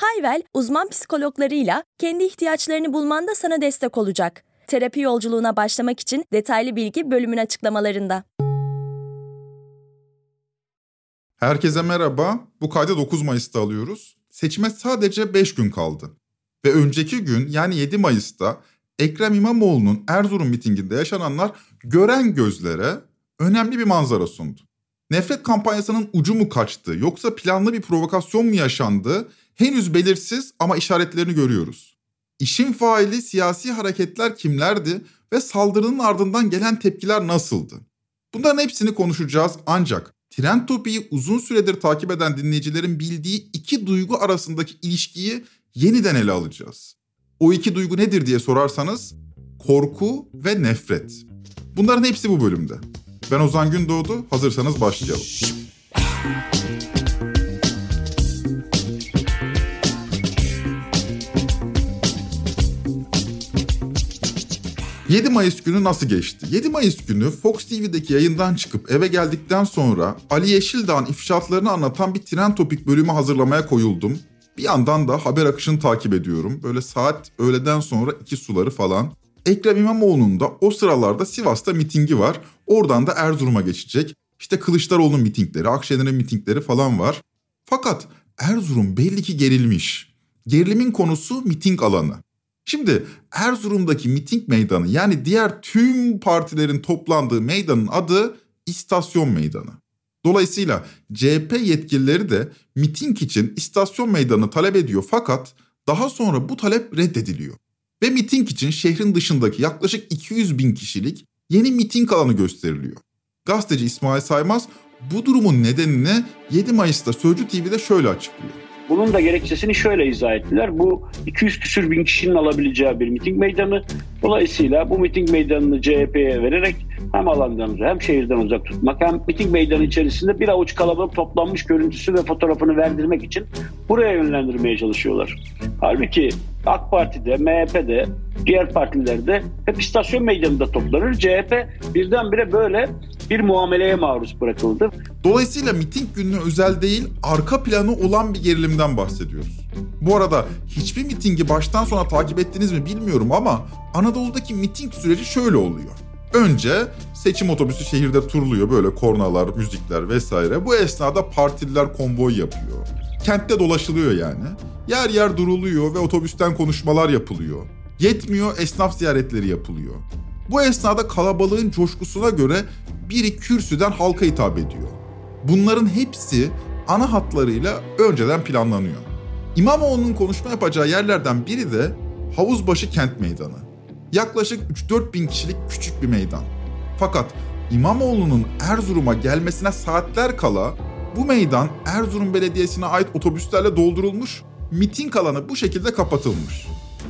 Hayvel, uzman psikologlarıyla kendi ihtiyaçlarını bulmanda sana destek olacak. Terapi yolculuğuna başlamak için detaylı bilgi bölümün açıklamalarında. Herkese merhaba. Bu kaydı 9 Mayıs'ta alıyoruz. Seçime sadece 5 gün kaldı. Ve önceki gün yani 7 Mayıs'ta Ekrem İmamoğlu'nun Erzurum mitinginde yaşananlar gören gözlere önemli bir manzara sundu. Nefret kampanyasının ucu mu kaçtı yoksa planlı bir provokasyon mu yaşandı henüz belirsiz ama işaretlerini görüyoruz. İşin faili siyasi hareketler kimlerdi ve saldırının ardından gelen tepkiler nasıldı? Bunların hepsini konuşacağız ancak Trend Topi'yi uzun süredir takip eden dinleyicilerin bildiği iki duygu arasındaki ilişkiyi yeniden ele alacağız. O iki duygu nedir diye sorarsanız korku ve nefret. Bunların hepsi bu bölümde. Ben Ozan Gündoğdu, hazırsanız başlayalım. 7 Mayıs günü nasıl geçti? 7 Mayıs günü Fox TV'deki yayından çıkıp eve geldikten sonra Ali Yeşildağ'ın ifşaatlarını anlatan bir tren topik bölümü hazırlamaya koyuldum. Bir yandan da haber akışını takip ediyorum. Böyle saat öğleden sonra iki suları falan. Ekrem İmamoğlu'nun da o sıralarda Sivas'ta mitingi var. Oradan da Erzurum'a geçecek. İşte Kılıçdaroğlu'nun mitingleri, Akşener'in mitingleri falan var. Fakat Erzurum belli ki gerilmiş. Gerilimin konusu miting alanı. Şimdi Erzurum'daki miting meydanı yani diğer tüm partilerin toplandığı meydanın adı İstasyon Meydanı. Dolayısıyla CHP yetkilileri de miting için istasyon meydanı talep ediyor fakat daha sonra bu talep reddediliyor. Ve miting için şehrin dışındaki yaklaşık 200 bin kişilik yeni miting alanı gösteriliyor. Gazeteci İsmail Saymaz bu durumun nedenini 7 Mayıs'ta Sözcü TV'de şöyle açıklıyor. Bunun da gerekçesini şöyle izah ettiler. Bu 200 küsür bin kişinin alabileceği bir miting meydanı. Dolayısıyla bu miting meydanını CHP'ye vererek hem alandan hem şehirden uzak tutmak hem miting meydanı içerisinde bir avuç kalabalık toplanmış görüntüsü ve fotoğrafını verdirmek için buraya yönlendirmeye çalışıyorlar. Halbuki AK Parti'de, MHP'de, diğer partilerde hep istasyon meydanında toplanır. CHP birdenbire böyle bir muameleye maruz bırakıldı. Dolayısıyla miting gününe özel değil, arka planı olan bir gerilimden bahsediyoruz. Bu arada hiçbir mitingi baştan sona takip ettiniz mi bilmiyorum ama Anadolu'daki miting süreci şöyle oluyor. Önce seçim otobüsü şehirde turluyor böyle kornalar, müzikler vesaire. Bu esnada partililer konvoy yapıyor. Kentte dolaşılıyor yani. Yer yer duruluyor ve otobüsten konuşmalar yapılıyor. Yetmiyor esnaf ziyaretleri yapılıyor. Bu esnada kalabalığın coşkusuna göre biri kürsüden halka hitap ediyor. Bunların hepsi ana hatlarıyla önceden planlanıyor. İmamoğlu'nun konuşma yapacağı yerlerden biri de Havuzbaşı Kent Meydanı. Yaklaşık 3-4 bin kişilik küçük bir meydan. Fakat İmamoğlu'nun Erzurum'a gelmesine saatler kala bu meydan Erzurum Belediyesi'ne ait otobüslerle doldurulmuş, miting alanı bu şekilde kapatılmış.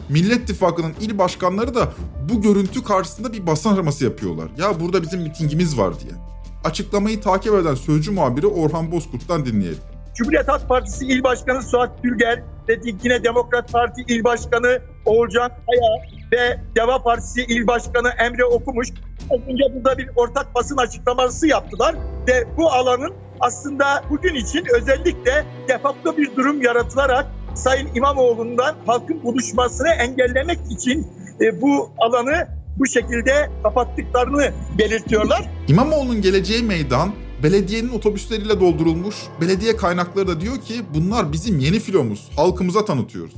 Millet İttifakı'nın il başkanları da bu görüntü karşısında bir basın araması yapıyorlar. Ya burada bizim mitingimiz var diye. Açıklamayı takip eden sözcü muhabiri Orhan Bozkurt'tan dinleyelim. Cumhuriyet Halk Partisi İl Başkanı Suat Gülger ve yine Demokrat Parti İl Başkanı Oğulcan Kaya ve Deva Partisi İl Başkanı Emre Okumuş önce burada bir ortak basın açıklaması yaptılar ve bu alanın aslında bugün için özellikle defakto bir durum yaratılarak Sayın İmamoğlu'ndan halkın buluşmasını engellemek için e, bu alanı bu şekilde kapattıklarını belirtiyorlar. İmamoğlu'nun geleceği meydan belediyenin otobüsleriyle doldurulmuş. Belediye kaynakları da diyor ki bunlar bizim yeni filomuz. Halkımıza tanıtıyoruz.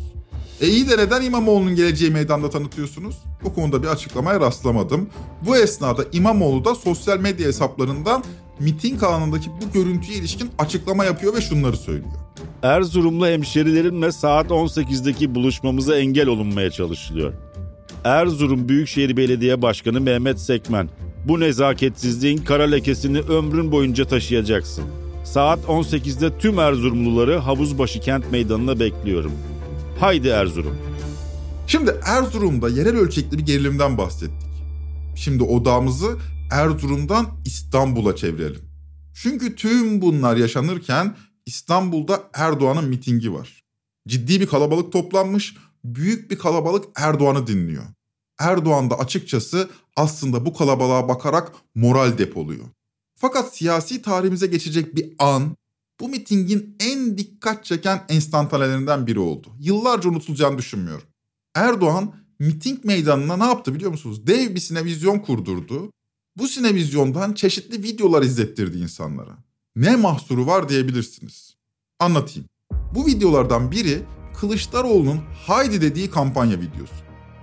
E iyi de neden İmamoğlu'nun geleceği meydanda tanıtıyorsunuz? Bu konuda bir açıklamaya rastlamadım. Bu esnada İmamoğlu da sosyal medya hesaplarından miting alanındaki bu görüntüye ilişkin açıklama yapıyor ve şunları söylüyor. Erzurumlu hemşerilerimle saat 18'deki buluşmamıza engel olunmaya çalışılıyor. Erzurum Büyükşehir Belediye Başkanı Mehmet Sekmen, bu nezaketsizliğin kara lekesini ömrün boyunca taşıyacaksın. Saat 18'de tüm Erzurumluları Havuzbaşı Kent Meydanı'na bekliyorum. Haydi Erzurum. Şimdi Erzurum'da yerel ölçekli bir gerilimden bahsettik. Şimdi odağımızı Erzurum'dan İstanbul'a çevirelim. Çünkü tüm bunlar yaşanırken İstanbul'da Erdoğan'ın mitingi var. Ciddi bir kalabalık toplanmış, büyük bir kalabalık Erdoğan'ı dinliyor. Erdoğan da açıkçası aslında bu kalabalığa bakarak moral depoluyor. Fakat siyasi tarihimize geçecek bir an bu mitingin en dikkat çeken enstantanelerinden biri oldu. Yıllarca unutulacağını düşünmüyorum. Erdoğan miting meydanına ne yaptı biliyor musunuz? Dev bir sinevizyon kurdurdu. Bu sinevizyondan çeşitli videolar izlettirdi insanlara. Ne mahsuru var diyebilirsiniz. Anlatayım. Bu videolardan biri Kılıçdaroğlu'nun Haydi dediği kampanya videosu.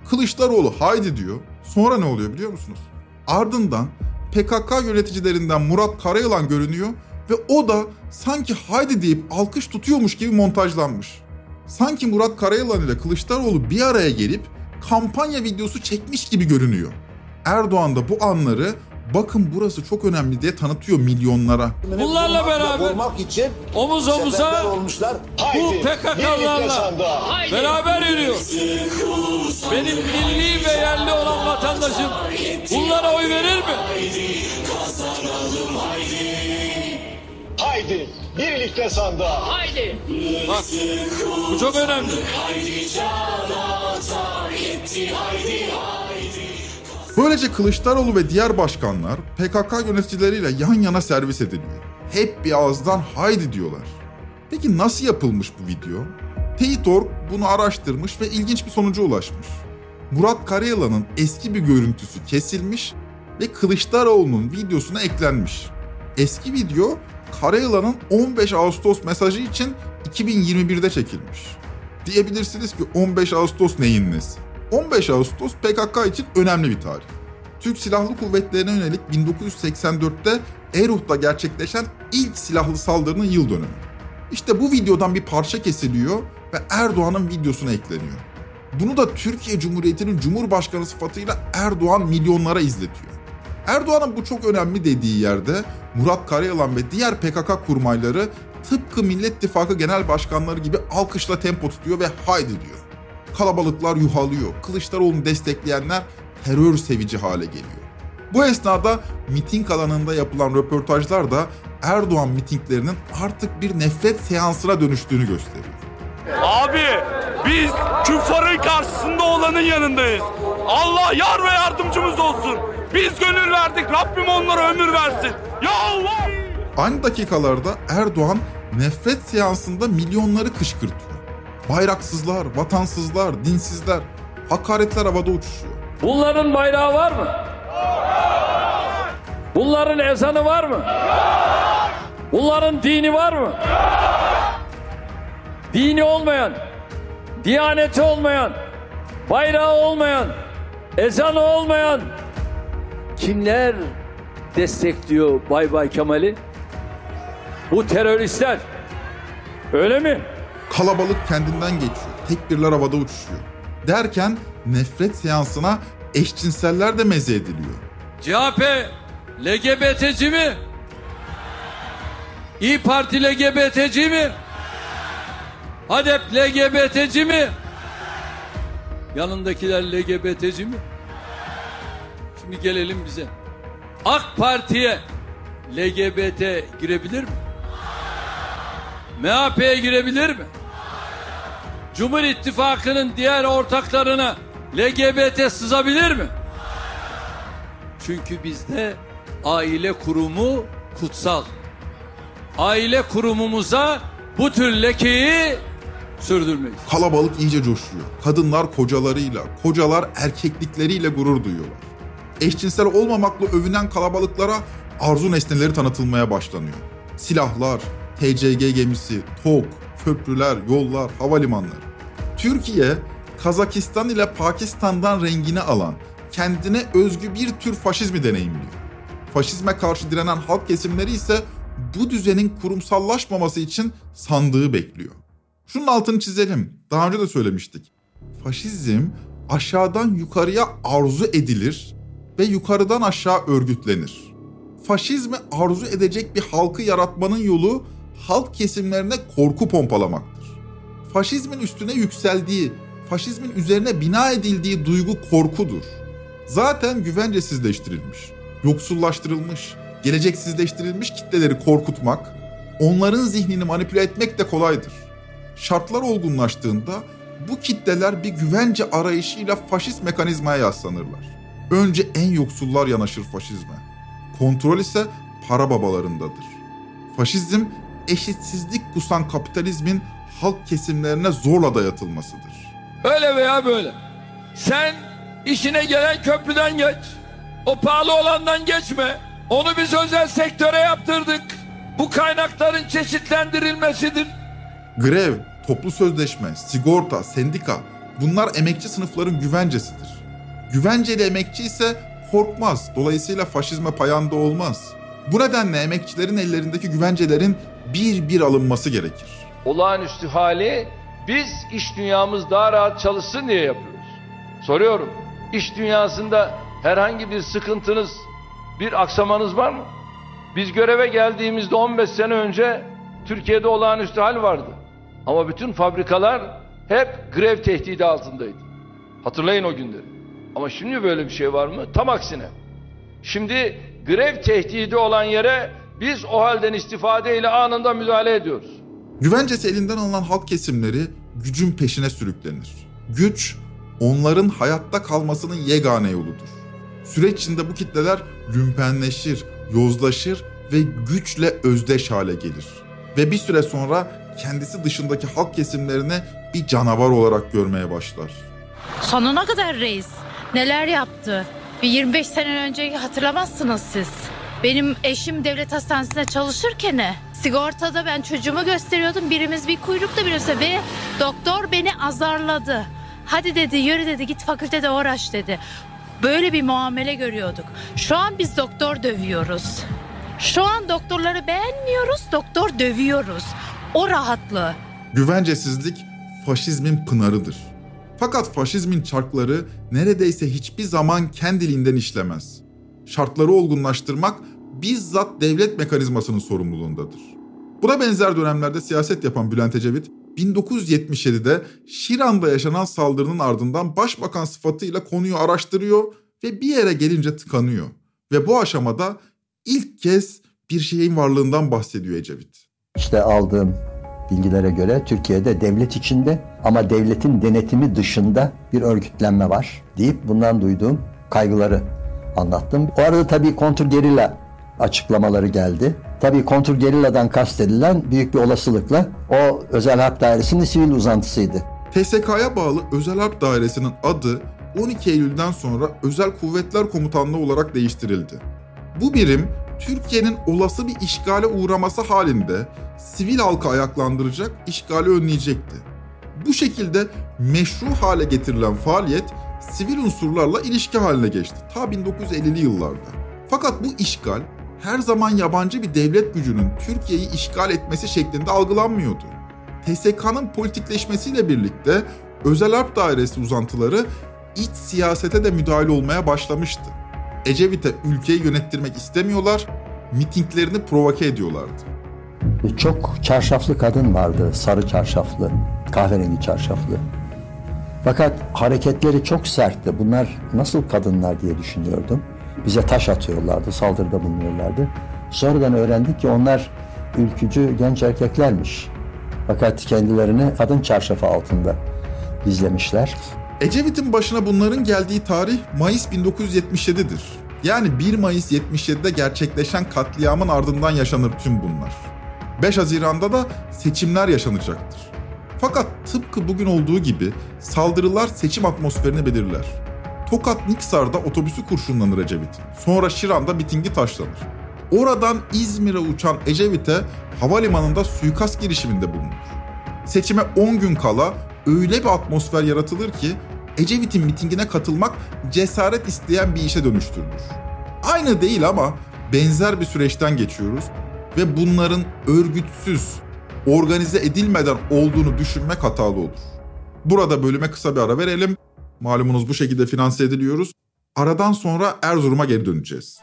Kılıçdaroğlu Haydi diyor. Sonra ne oluyor biliyor musunuz? Ardından PKK yöneticilerinden Murat Karayılan görünüyor ve o da sanki Haydi deyip alkış tutuyormuş gibi montajlanmış. Sanki Murat Karayılan ile Kılıçdaroğlu bir araya gelip kampanya videosu çekmiş gibi görünüyor. Erdoğan da bu anları bakın burası çok önemli diye tanıtıyor milyonlara. Bunlarla beraber olmak için omuz omuza olmuşlar. bu Haydi, PKK'larla beraber yürüyoruz. Benim milli ve yerli olan vatandaşım bunlara oy verir mi? Haydi birlikte sandığa. Bak bu çok önemli. Böylece Kılıçdaroğlu ve diğer başkanlar PKK yöneticileriyle yan yana servis ediliyor. Hep bir ağızdan haydi diyorlar. Peki nasıl yapılmış bu video? Teyit.org bunu araştırmış ve ilginç bir sonuca ulaşmış. Murat Karayılan'ın eski bir görüntüsü kesilmiş ve Kılıçdaroğlu'nun videosuna eklenmiş. Eski video Karayılan'ın 15 Ağustos mesajı için 2021'de çekilmiş. Diyebilirsiniz ki 15 Ağustos neyin nesi? 15 Ağustos PKK için önemli bir tarih. Türk Silahlı Kuvvetleri'ne yönelik 1984'te Erut'ta gerçekleşen ilk silahlı saldırının yıl dönümü. İşte bu videodan bir parça kesiliyor ve Erdoğan'ın videosuna ekleniyor. Bunu da Türkiye Cumhuriyeti'nin Cumhurbaşkanı sıfatıyla Erdoğan milyonlara izletiyor. Erdoğan'ın bu çok önemli dediği yerde Murat Karayalan ve diğer PKK kurmayları tıpkı Millet İttifakı genel başkanları gibi alkışla tempo tutuyor ve haydi diyor. Kalabalıklar yuhalıyor. Kılıçdaroğlu'nu destekleyenler terör sevici hale geliyor. Bu esnada miting alanında yapılan röportajlar da Erdoğan mitinglerinin artık bir nefret seansına dönüştüğünü gösteriyor. Abi biz küffarın karşısında olanın yanındayız. Allah yar ve yardımcımız olsun. Biz gönül verdik Rabbim onlara ömür versin. Ya Allah! Aynı dakikalarda Erdoğan nefret seansında milyonları kışkırtıyor. Bayraksızlar, vatansızlar, dinsizler, hakaretler havada uçuşuyor. Bunların bayrağı var mı? Bunların ezanı var mı? Bunların dini var mı? Dini olmayan, diyaneti olmayan, bayrağı olmayan, ezanı olmayan kimler destekliyor Bay Bay Kemal'i? Bu teröristler. Öyle mi? Kalabalık kendinden geçiyor. Tekbirler havada uçuşuyor. Derken nefret seansına eşcinseller de meze ediliyor. CHP LGBT'ci mi? İyi Parti LGBT'ci mi? HADEP LGBT'ci mi? Yanındakiler LGBT'ci mi? Şimdi gelelim bize. AK Parti'ye LGBT girebilir mi? MHP'ye girebilir mi? Cumhur İttifakı'nın diğer ortaklarına LGBT sızabilir mi? Çünkü bizde aile kurumu kutsal. Aile kurumumuza bu tür lekeyi sürdürmeyiz. Kalabalık iyice coşuyor. Kadınlar kocalarıyla, kocalar erkeklikleriyle gurur duyuyorlar. Eşcinsel olmamakla övünen kalabalıklara arzu nesneleri tanıtılmaya başlanıyor. Silahlar, TCG gemisi, TOG, köprüler, yollar, havalimanları. Türkiye, Kazakistan ile Pakistan'dan rengini alan, kendine özgü bir tür faşizmi deneyimliyor. Faşizme karşı direnen halk kesimleri ise bu düzenin kurumsallaşmaması için sandığı bekliyor. Şunun altını çizelim. Daha önce de söylemiştik. Faşizm aşağıdan yukarıya arzu edilir ve yukarıdan aşağı örgütlenir. Faşizmi arzu edecek bir halkı yaratmanın yolu halk kesimlerine korku pompalamaktır. Faşizmin üstüne yükseldiği faşizmin üzerine bina edildiği duygu korkudur. Zaten güvencesizleştirilmiş, yoksullaştırılmış, geleceksizleştirilmiş kitleleri korkutmak, onların zihnini manipüle etmek de kolaydır. Şartlar olgunlaştığında bu kitleler bir güvence arayışıyla faşist mekanizmaya yaslanırlar. Önce en yoksullar yanaşır faşizme. Kontrol ise para babalarındadır. Faşizm eşitsizlik kusan kapitalizmin halk kesimlerine zorla dayatılmasıdır. Öyle veya böyle. Sen işine gelen köprüden geç. O pahalı olandan geçme. Onu biz özel sektöre yaptırdık. Bu kaynakların çeşitlendirilmesidir. Grev, toplu sözleşme, sigorta, sendika bunlar emekçi sınıfların güvencesidir. Güvenceli emekçi ise korkmaz. Dolayısıyla faşizme payanda olmaz. Bu nedenle emekçilerin ellerindeki güvencelerin bir bir alınması gerekir. Olağanüstü hali biz iş dünyamız daha rahat çalışsın diye yapıyoruz. Soruyorum. İş dünyasında herhangi bir sıkıntınız, bir aksamanız var mı? Biz göreve geldiğimizde 15 sene önce Türkiye'de olağanüstü hal vardı. Ama bütün fabrikalar hep grev tehdidi altındaydı. Hatırlayın o günleri. Ama şimdi böyle bir şey var mı? Tam aksine. Şimdi grev tehdidi olan yere biz o halden istifadeyle anında müdahale ediyoruz. Güvencesi elinden alınan halk kesimleri gücün peşine sürüklenir. Güç onların hayatta kalmasının yegane yoludur. Süreç içinde bu kitleler lümpenleşir, yozlaşır ve güçle özdeş hale gelir. Ve bir süre sonra kendisi dışındaki halk kesimlerini bir canavar olarak görmeye başlar. Sonuna kadar reis. Neler yaptı? Bir 25 sene önce hatırlamazsınız siz. Benim eşim devlet hastanesinde çalışırken sigortada ben çocuğumu gösteriyordum. Birimiz bir kuyrukta birisi ve doktor beni azarladı. Hadi dedi yürü dedi git fakültede uğraş dedi. Böyle bir muamele görüyorduk. Şu an biz doktor dövüyoruz. Şu an doktorları beğenmiyoruz, doktor dövüyoruz. O rahatlığı. Güvencesizlik faşizmin pınarıdır. Fakat faşizmin çarkları neredeyse hiçbir zaman kendiliğinden işlemez. Şartları olgunlaştırmak bizzat devlet mekanizmasının sorumluluğundadır. Buna benzer dönemlerde siyaset yapan Bülent Ecevit, 1977'de Şiran'da yaşanan saldırının ardından başbakan sıfatıyla konuyu araştırıyor ve bir yere gelince tıkanıyor. Ve bu aşamada ilk kez bir şeyin varlığından bahsediyor Ecevit. İşte aldığım bilgilere göre Türkiye'de devlet içinde ama devletin denetimi dışında bir örgütlenme var deyip bundan duyduğum kaygıları anlattım. O arada tabii kontrgerilla açıklamaları geldi. Tabii kontrgerilladan kastedilen büyük bir olasılıkla o özel harp dairesinin sivil uzantısıydı. TSK'ya bağlı Özel Harp Dairesi'nin adı 12 Eylül'den sonra Özel Kuvvetler Komutanlığı olarak değiştirildi. Bu birim Türkiye'nin olası bir işgale uğraması halinde sivil halkı ayaklandıracak, işgali önleyecekti. Bu şekilde meşru hale getirilen faaliyet sivil unsurlarla ilişki haline geçti ta 1950'li yıllarda. Fakat bu işgal her zaman yabancı bir devlet gücünün Türkiye'yi işgal etmesi şeklinde algılanmıyordu. TSK'nın politikleşmesiyle birlikte özel harp dairesi uzantıları iç siyasete de müdahale olmaya başlamıştı. Ecevit'e ülkeyi yönettirmek istemiyorlar, mitinglerini provoke ediyorlardı. Çok çarşaflı kadın vardı, sarı çarşaflı, kahverengi çarşaflı. Fakat hareketleri çok sertti. Bunlar nasıl kadınlar diye düşünüyordum. Bize taş atıyorlardı, saldırıda bulunuyorlardı. Sonradan öğrendik ki onlar ülkücü genç erkeklermiş. Fakat kendilerini kadın çarşafı altında gizlemişler. Ecevit'in başına bunların geldiği tarih Mayıs 1977'dir. Yani 1 Mayıs 77'de gerçekleşen katliamın ardından yaşanır tüm bunlar. 5 Haziran'da da seçimler yaşanacaktır. Fakat tıpkı bugün olduğu gibi saldırılar seçim atmosferini belirler. Tokat Niksar'da otobüsü kurşunlanır Ecevit'in. Sonra Şiran'da mitingi taşlanır. Oradan İzmir'e uçan Ecevit'e havalimanında suikast girişiminde bulunur. Seçime 10 gün kala öyle bir atmosfer yaratılır ki Ecevit'in mitingine katılmak cesaret isteyen bir işe dönüştürülür. Aynı değil ama benzer bir süreçten geçiyoruz ve bunların örgütsüz, organize edilmeden olduğunu düşünmek hatalı olur. Burada bölüme kısa bir ara verelim. Malumunuz bu şekilde finanse ediliyoruz. Aradan sonra Erzurum'a geri döneceğiz.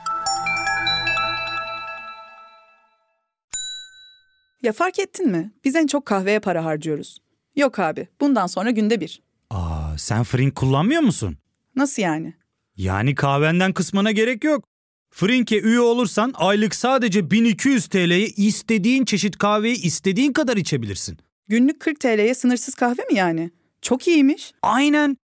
Ya fark ettin mi? Biz en çok kahveye para harcıyoruz. Yok abi, bundan sonra günde bir. Aa sen Frink kullanmıyor musun? Nasıl yani? Yani kahvenden kısmına gerek yok. Frink'e üye olursan aylık sadece 1200 TL'ye istediğin çeşit kahveyi istediğin kadar içebilirsin. Günlük 40 TL'ye sınırsız kahve mi yani? Çok iyiymiş. Aynen.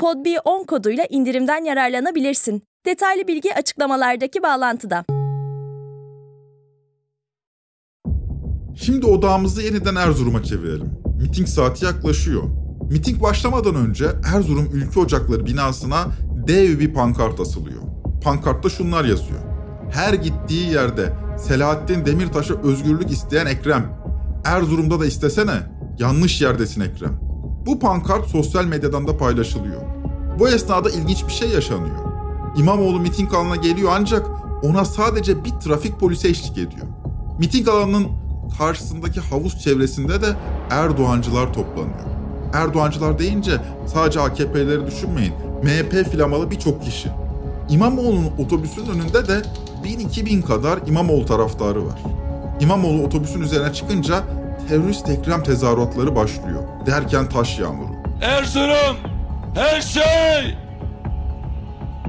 PodB10 koduyla indirimden yararlanabilirsin. Detaylı bilgi açıklamalardaki bağlantıda. Şimdi odağımızı yeniden Erzurum'a çevirelim. Miting saati yaklaşıyor. Miting başlamadan önce Erzurum Ülke Ocakları binasına dev bir pankart asılıyor. Pankartta şunlar yazıyor. Her gittiği yerde Selahattin Demirtaş'a özgürlük isteyen Ekrem. Erzurum'da da istesene. Yanlış yerdesin Ekrem. Bu pankart sosyal medyadan da paylaşılıyor. Bu esnada ilginç bir şey yaşanıyor. İmamoğlu miting alanına geliyor ancak ona sadece bir trafik polisi eşlik ediyor. Miting alanının karşısındaki havuz çevresinde de Erdoğancılar toplanıyor. Erdoğancılar deyince sadece AKP'leri düşünmeyin. MHP filamalı birçok kişi. İmamoğlu'nun otobüsün önünde de 1000-2000 kadar İmamoğlu taraftarı var. İmamoğlu otobüsün üzerine çıkınca terörist Ekrem tezahüratları başlıyor. Derken taş yağmuru. Erzurum her şey!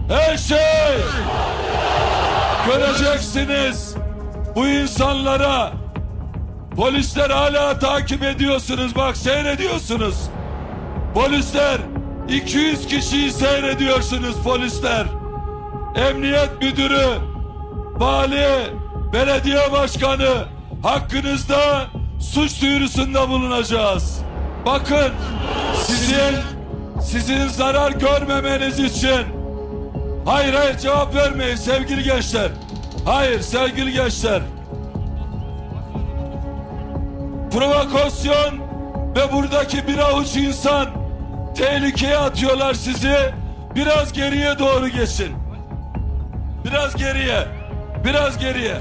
Her şey! Göreceksiniz. Bu insanlara polisler hala takip ediyorsunuz. Bak seyrediyorsunuz. Polisler 200 kişiyi seyrediyorsunuz polisler. Emniyet müdürü vali belediye başkanı hakkınızda suç duyurusunda bulunacağız. Bakın sizin sizin zarar görmemeniz için. Hayır hayır cevap vermeyin sevgili gençler. Hayır sevgili gençler. Provokasyon ve buradaki bir avuç insan tehlikeye atıyorlar sizi. Biraz geriye doğru geçin. Biraz geriye biraz geriye.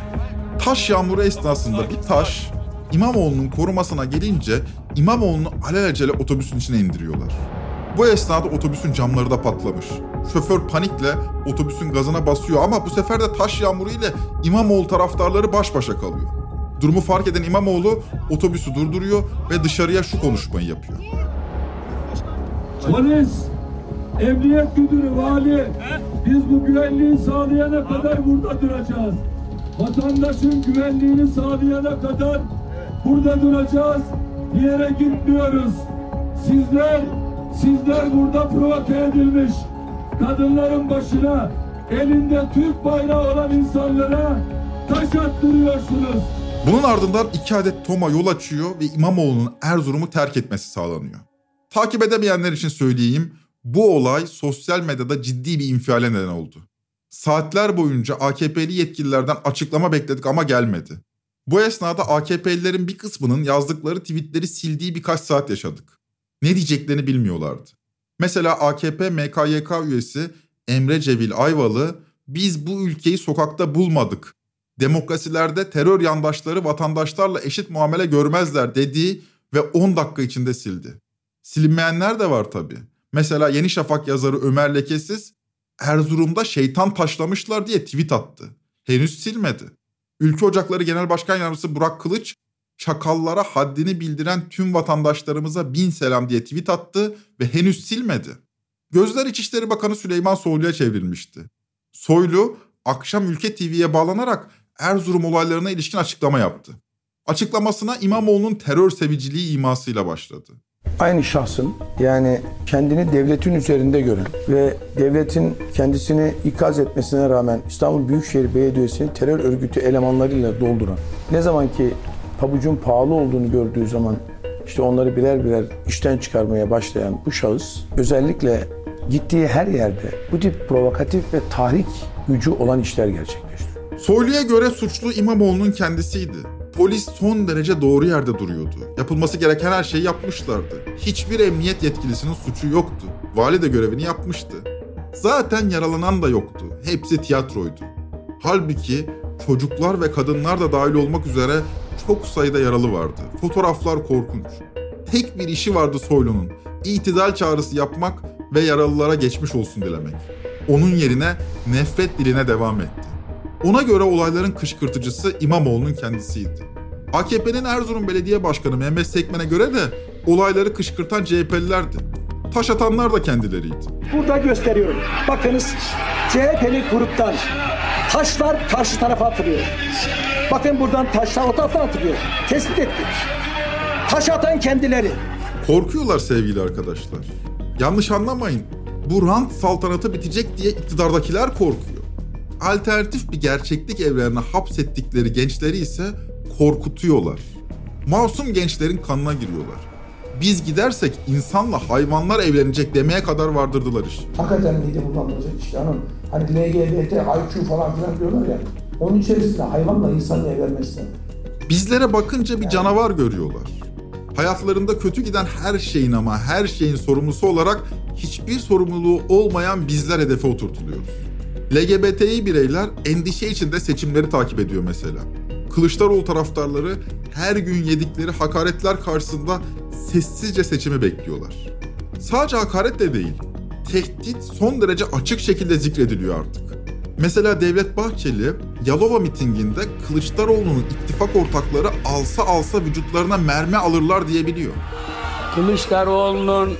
Taş yağmuru esnasında bir taş İmamoğlu'nun korumasına gelince İmamoğlu'nu alelacele otobüsün içine indiriyorlar. Bu esnada otobüsün camları da patlamış. Şoför panikle otobüsün gazına basıyor ama bu sefer de taş yağmuru ile İmamoğlu taraftarları baş başa kalıyor. Durumu fark eden İmamoğlu otobüsü durduruyor ve dışarıya şu konuşmayı yapıyor. Polis, emniyet müdürü, vali, biz bu güvenliği sağlayana kadar burada duracağız. Vatandaşın güvenliğini sağlayana kadar burada duracağız. Bir yere gitmiyoruz. Sizler, sizler burada provoke edilmiş. Kadınların başına elinde Türk bayrağı olan insanlara taş attırıyorsunuz. Bunun ardından iki adet Toma yol açıyor ve İmamoğlu'nun Erzurum'u terk etmesi sağlanıyor. Takip edemeyenler için söyleyeyim, bu olay sosyal medyada ciddi bir infiale neden oldu. Saatler boyunca AKP'li yetkililerden açıklama bekledik ama gelmedi. Bu esnada AKP'lilerin bir kısmının yazdıkları tweetleri sildiği birkaç saat yaşadık. Ne diyeceklerini bilmiyorlardı. Mesela AKP MKYK üyesi Emre Cevil Ayvalı biz bu ülkeyi sokakta bulmadık. Demokrasilerde terör yandaşları vatandaşlarla eşit muamele görmezler dediği ve 10 dakika içinde sildi. Silinmeyenler de var tabii. Mesela Yeni Şafak yazarı Ömer Lekesiz Erzurum'da şeytan taşlamışlar diye tweet attı. Henüz silmedi. Ülke Ocakları Genel Başkan Yardımcısı Burak Kılıç, çakallara haddini bildiren tüm vatandaşlarımıza bin selam diye tweet attı ve henüz silmedi. Gözler İçişleri Bakanı Süleyman Soylu'ya çevrilmişti. Soylu, akşam Ülke TV'ye bağlanarak Erzurum olaylarına ilişkin açıklama yaptı. Açıklamasına İmamoğlu'nun terör seviciliği imasıyla başladı. Aynı şahsın yani kendini devletin üzerinde gören ve devletin kendisini ikaz etmesine rağmen İstanbul Büyükşehir Belediyesi'ni terör örgütü elemanlarıyla dolduran ne zaman ki pabucun pahalı olduğunu gördüğü zaman işte onları birer birer işten çıkarmaya başlayan bu şahıs özellikle gittiği her yerde bu tip provokatif ve tahrik gücü olan işler gerçekleştiriyor. Soylu'ya göre suçlu İmamoğlu'nun kendisiydi. Polis son derece doğru yerde duruyordu. Yapılması gereken her şeyi yapmışlardı. Hiçbir emniyet yetkilisinin suçu yoktu. Vali de görevini yapmıştı. Zaten yaralanan da yoktu. Hepsi tiyatroydu. Halbuki çocuklar ve kadınlar da dahil olmak üzere çok sayıda yaralı vardı. Fotoğraflar korkunç. Tek bir işi vardı Soylu'nun. İtidal çağrısı yapmak ve yaralılara geçmiş olsun dilemek. Onun yerine nefret diline devam etti. Ona göre olayların kışkırtıcısı İmamoğlu'nun kendisiydi. AKP'nin Erzurum Belediye Başkanı Mehmet Sekmen'e göre de olayları kışkırtan CHP'lilerdi. Taş atanlar da kendileriydi. Burada gösteriyorum. Bakınız CHP'li gruptan taşlar karşı tarafa atılıyor. Bakın buradan taşlar o tarafa atılıyor. Tespit ettik. Taş atan kendileri. Korkuyorlar sevgili arkadaşlar. Yanlış anlamayın. Bu rant saltanatı bitecek diye iktidardakiler korkuyor. Alternatif bir gerçeklik evrenine hapsettikleri gençleri ise korkutuyorlar. Masum gençlerin kanına giriyorlar. Biz gidersek insanla hayvanlar evlenecek demeye kadar vardırdılar iş. Hakikaten mide bulandıracak işte hanım. Hani LGBT, IQ falan filan diyorlar ya. Onun içerisinde hayvanla insanla evlenmesi. Bizlere bakınca bir canavar görüyorlar. Hayatlarında kötü giden her şeyin ama her şeyin sorumlusu olarak hiçbir sorumluluğu olmayan bizler hedefe oturtuluyoruz. LGBTİ bireyler endişe içinde seçimleri takip ediyor mesela. Kılıçdaroğlu taraftarları her gün yedikleri hakaretler karşısında sessizce seçimi bekliyorlar. Sadece hakaret de değil, tehdit son derece açık şekilde zikrediliyor artık. Mesela Devlet Bahçeli Yalova mitinginde Kılıçdaroğlu'nun ittifak ortakları alsa alsa vücutlarına mermi alırlar diyebiliyor. Kılıçdaroğlu'nun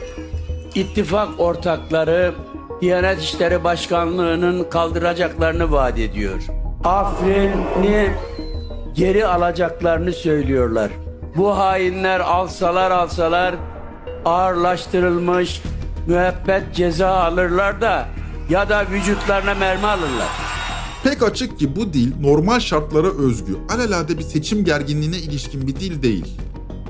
ittifak ortakları Diyanet İşleri Başkanlığı'nın kaldıracaklarını vaat ediyor. Afrin'i geri alacaklarını söylüyorlar. Bu hainler alsalar alsalar ağırlaştırılmış müebbet ceza alırlar da ya da vücutlarına mermi alırlar. Pek açık ki bu dil normal şartlara özgü, alelade bir seçim gerginliğine ilişkin bir dil değil.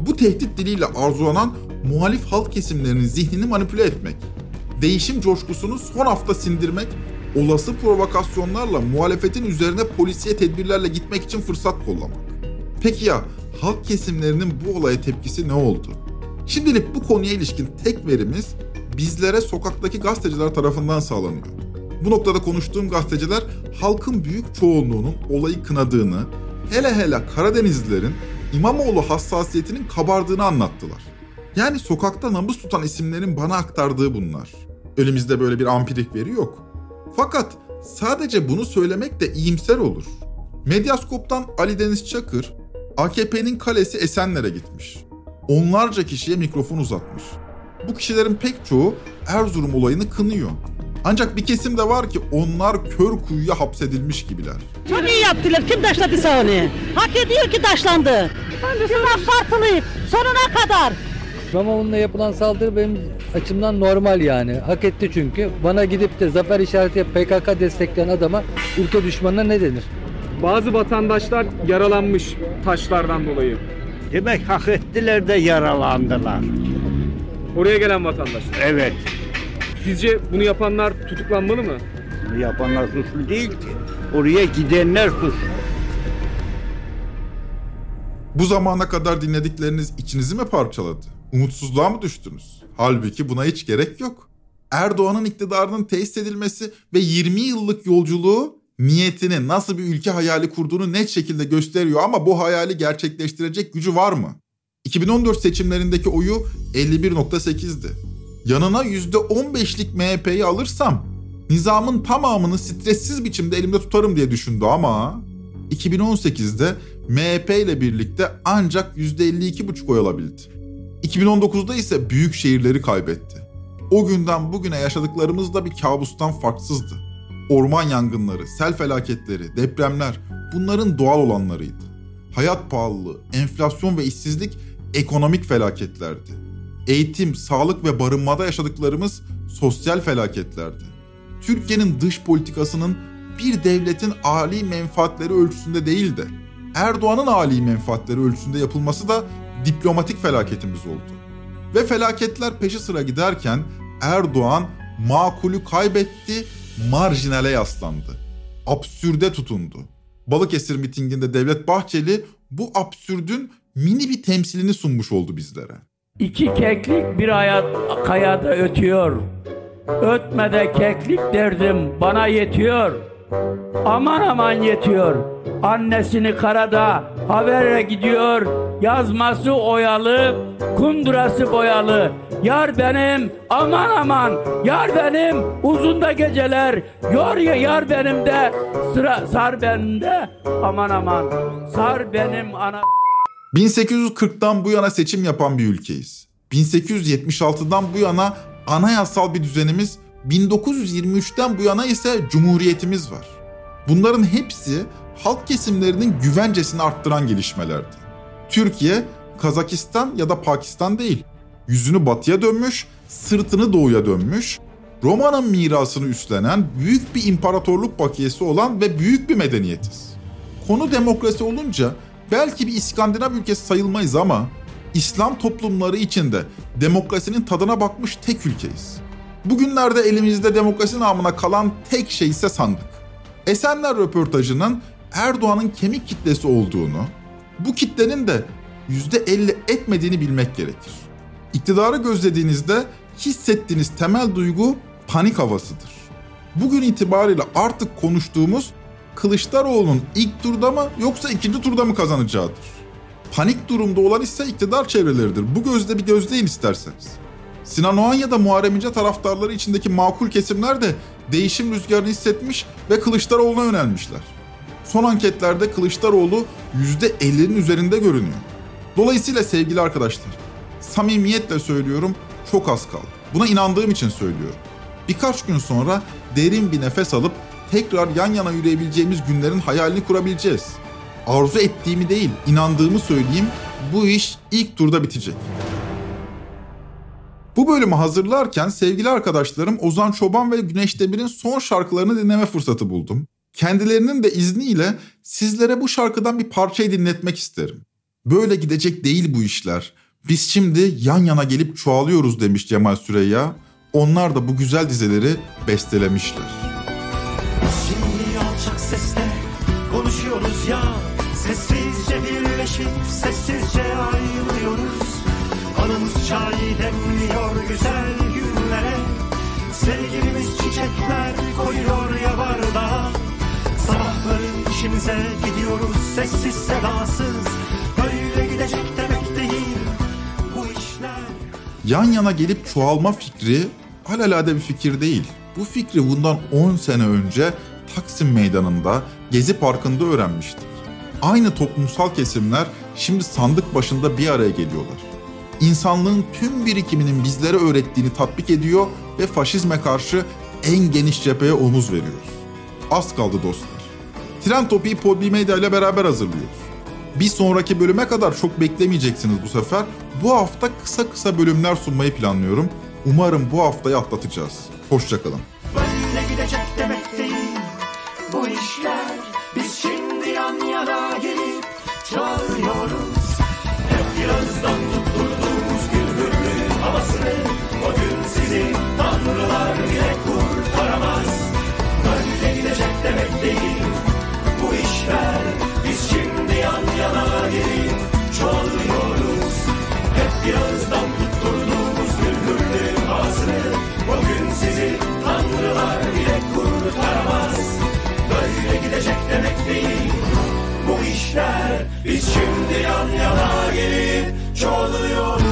Bu tehdit diliyle arzulanan muhalif halk kesimlerinin zihnini manipüle etmek, değişim coşkusunu son hafta sindirmek, olası provokasyonlarla muhalefetin üzerine polisiye tedbirlerle gitmek için fırsat kollamak. Peki ya halk kesimlerinin bu olaya tepkisi ne oldu? Şimdilik bu konuya ilişkin tek verimiz bizlere sokaktaki gazeteciler tarafından sağlanıyor. Bu noktada konuştuğum gazeteciler halkın büyük çoğunluğunun olayı kınadığını, hele hele Karadenizlilerin İmamoğlu hassasiyetinin kabardığını anlattılar. Yani sokakta nabız tutan isimlerin bana aktardığı bunlar. Elimizde böyle bir ampirik veri yok. Fakat sadece bunu söylemek de iyimser olur. Medyaskop'tan Ali Deniz Çakır, AKP'nin kalesi Esenler'e gitmiş. Onlarca kişiye mikrofon uzatmış. Bu kişilerin pek çoğu Erzurum olayını kınıyor. Ancak bir kesim de var ki onlar kör kuyuya hapsedilmiş gibiler. Çok iyi yaptılar. Kim taşladıysa onu. Hak ediyor ki taşlandı. Kim partılıyıp sonuna kadar. İmamoğlu'na yapılan saldırı benim açımdan normal yani. Hak etti çünkü. Bana gidip de zafer işareti PKK destekleyen adama ülke düşmanına ne denir? Bazı vatandaşlar yaralanmış taşlardan dolayı. Demek hak ettiler de yaralandılar. Oraya gelen vatandaşlar. Evet. Sizce bunu yapanlar tutuklanmalı mı? Bunu yapanlar suçlu değil ki. Oraya gidenler suçlu. Bu zamana kadar dinledikleriniz içinizi mi parçaladı? Umutsuzluğa mı düştünüz? Halbuki buna hiç gerek yok. Erdoğan'ın iktidarının tesis edilmesi ve 20 yıllık yolculuğu niyetini nasıl bir ülke hayali kurduğunu net şekilde gösteriyor ama bu hayali gerçekleştirecek gücü var mı? 2014 seçimlerindeki oyu 51.8'di. Yanına %15'lik MHP'yi alırsam nizamın tamamını stressiz biçimde elimde tutarım diye düşündü ama 2018'de MHP ile birlikte ancak %52,5 oy alabildi. 2019'da ise büyük şehirleri kaybetti. O günden bugüne yaşadıklarımız da bir kabustan farksızdı. Orman yangınları, sel felaketleri, depremler bunların doğal olanlarıydı. Hayat pahalılığı, enflasyon ve işsizlik ekonomik felaketlerdi. Eğitim, sağlık ve barınmada yaşadıklarımız sosyal felaketlerdi. Türkiye'nin dış politikasının bir devletin âli menfaatleri ölçüsünde değil de Erdoğan'ın âli menfaatleri ölçüsünde yapılması da diplomatik felaketimiz oldu. Ve felaketler peşi sıra giderken Erdoğan makulü kaybetti, marjinale yaslandı. Absürde tutundu. Balıkesir mitinginde Devlet Bahçeli bu absürdün mini bir temsilini sunmuş oldu bizlere. İki keklik bir hayat kayada ötüyor. Ötmede keklik derdim bana yetiyor. Aman aman yetiyor. Annesini karada habere gidiyor. Yazması oyalı, kundurası boyalı. Yar benim aman aman yar benim uzun da geceler. Yor ya yar benim de sıra sar bende aman aman sar benim ana 1840'tan bu yana seçim yapan bir ülkeyiz. 1876'dan bu yana anayasal bir düzenimiz, 1923'ten bu yana ise cumhuriyetimiz var. Bunların hepsi halk kesimlerinin güvencesini arttıran gelişmelerdi. Türkiye, Kazakistan ya da Pakistan değil. Yüzünü batıya dönmüş, sırtını doğuya dönmüş, Roma'nın mirasını üstlenen büyük bir imparatorluk bakiyesi olan ve büyük bir medeniyetiz. Konu demokrasi olunca belki bir İskandinav ülkesi sayılmayız ama İslam toplumları içinde demokrasinin tadına bakmış tek ülkeyiz. Bugünlerde elimizde demokrasi namına kalan tek şey ise sandık. Esenler röportajının Erdoğan'ın kemik kitlesi olduğunu, bu kitlenin de %50 etmediğini bilmek gerekir. İktidarı gözlediğinizde hissettiğiniz temel duygu panik havasıdır. Bugün itibariyle artık konuştuğumuz Kılıçdaroğlu'nun ilk turda mı yoksa ikinci turda mı kazanacağıdır. Panik durumda olan ise iktidar çevreleridir. Bu gözle bir gözleyin isterseniz. Sinan Oğan da Muharrem İnce taraftarları içindeki makul kesimler de değişim rüzgarını hissetmiş ve Kılıçdaroğlu'na yönelmişler. Son anketlerde Kılıçdaroğlu %50'nin üzerinde görünüyor. Dolayısıyla sevgili arkadaşlar, samimiyetle söylüyorum çok az kaldı. Buna inandığım için söylüyorum. Birkaç gün sonra derin bir nefes alıp tekrar yan yana yürüyebileceğimiz günlerin hayalini kurabileceğiz. Arzu ettiğimi değil, inandığımı söyleyeyim. Bu iş ilk turda bitecek. Bu bölümü hazırlarken sevgili arkadaşlarım Ozan Çoban ve Güneş Demir'in son şarkılarını dinleme fırsatı buldum. Kendilerinin de izniyle sizlere bu şarkıdan bir parçayı dinletmek isterim. Böyle gidecek değil bu işler. Biz şimdi yan yana gelip çoğalıyoruz demiş Cemal Süreyya. Onlar da bu güzel dizeleri bestelemişler. Şimdi alçak sesle konuşuyoruz ya Sessizce birleşip sessizce ayrılıyoruz Anımız çay demliyor güzel günlere Sevgilimiz çiçekler koyuyor ya bardağa Sabahları işimize gidiyoruz sessiz sedasız Böyle gidecek demek değil bu işler Yan yana gelip çoğalma fikri alelade bir fikir değil. Bu fikri bundan 10 sene önce Taksim Meydanı'nda Gezi Parkı'nda öğrenmiştik. Aynı toplumsal kesimler şimdi sandık başında bir araya geliyorlar. İnsanlığın tüm birikiminin bizlere öğrettiğini tatbik ediyor ve faşizme karşı en geniş cepheye omuz veriyoruz. Az kaldı dostlar. Tren Topi'yi Podbi Medya ile beraber hazırlıyoruz. Bir sonraki bölüme kadar çok beklemeyeceksiniz bu sefer. Bu hafta kısa kısa bölümler sunmayı planlıyorum. Umarım bu haftayı atlatacağız. Hoşçakalın. Böyle gidecek demek değil bu işler Biz şimdi yan yana gelip çağırıyoruz Hep birazdan yana Hep birazdan tutturduğumuz güldürlü havasını O gün sizi tanrılar bile kurtaramaz Böyle gidecek demek değil bu işler Biz şimdi yan yana gelip çoğalıyoruz